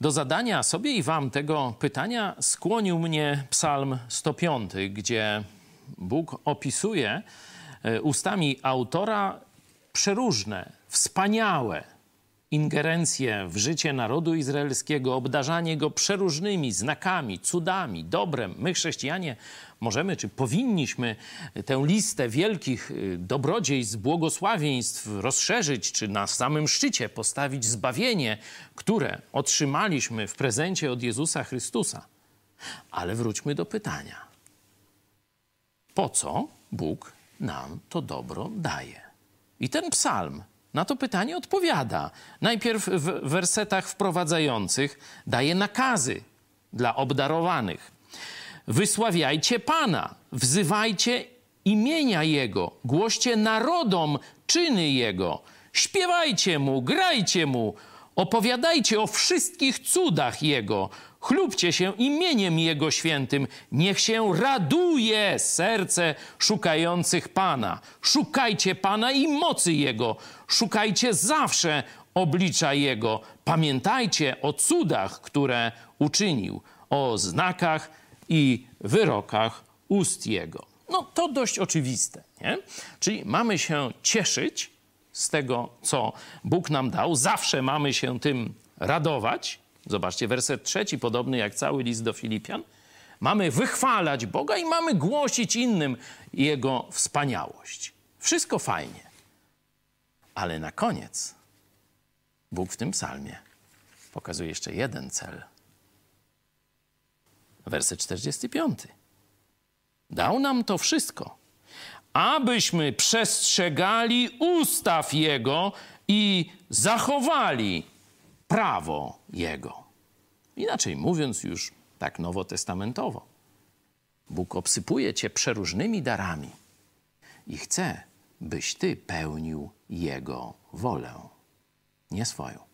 Do zadania sobie i wam tego pytania skłonił mnie Psalm 105, gdzie Bóg opisuje e, ustami autora przeróżne, wspaniałe ingerencje w życie narodu izraelskiego, obdarzanie go przeróżnymi znakami, cudami, dobrem. My, chrześcijanie, możemy czy powinniśmy tę listę wielkich y, dobrodziejstw, błogosławieństw rozszerzyć, czy na samym szczycie postawić zbawienie, które otrzymaliśmy w prezencie od Jezusa Chrystusa. Ale wróćmy do pytania. Po co Bóg nam to dobro daje? I ten psalm na to pytanie odpowiada. Najpierw w wersetach wprowadzających daje nakazy dla obdarowanych. Wysławiajcie Pana, wzywajcie imienia Jego, głoście narodom czyny Jego, śpiewajcie Mu, grajcie Mu, opowiadajcie o wszystkich cudach Jego, chlubcie się imieniem Jego świętym, niech się raduje serce szukających Pana. Szukajcie Pana i mocy Jego, szukajcie zawsze oblicza Jego. Pamiętajcie o cudach, które uczynił, o znakach i wyrokach ust Jego. No to dość oczywiste, nie? Czyli mamy się cieszyć z tego, co Bóg nam dał, zawsze mamy się tym radować. Zobaczcie, werset trzeci, podobny jak cały list do Filipian. Mamy wychwalać Boga i mamy głosić innym Jego wspaniałość. Wszystko fajnie. Ale na koniec Bóg w tym psalmie pokazuje jeszcze jeden cel. Werset 45. Dał nam to wszystko, abyśmy przestrzegali ustaw Jego i zachowali prawo Jego. Inaczej mówiąc, już tak nowotestamentowo, Bóg obsypuje Cię przeróżnymi darami i chce, byś Ty pełnił Jego wolę, nie swoją.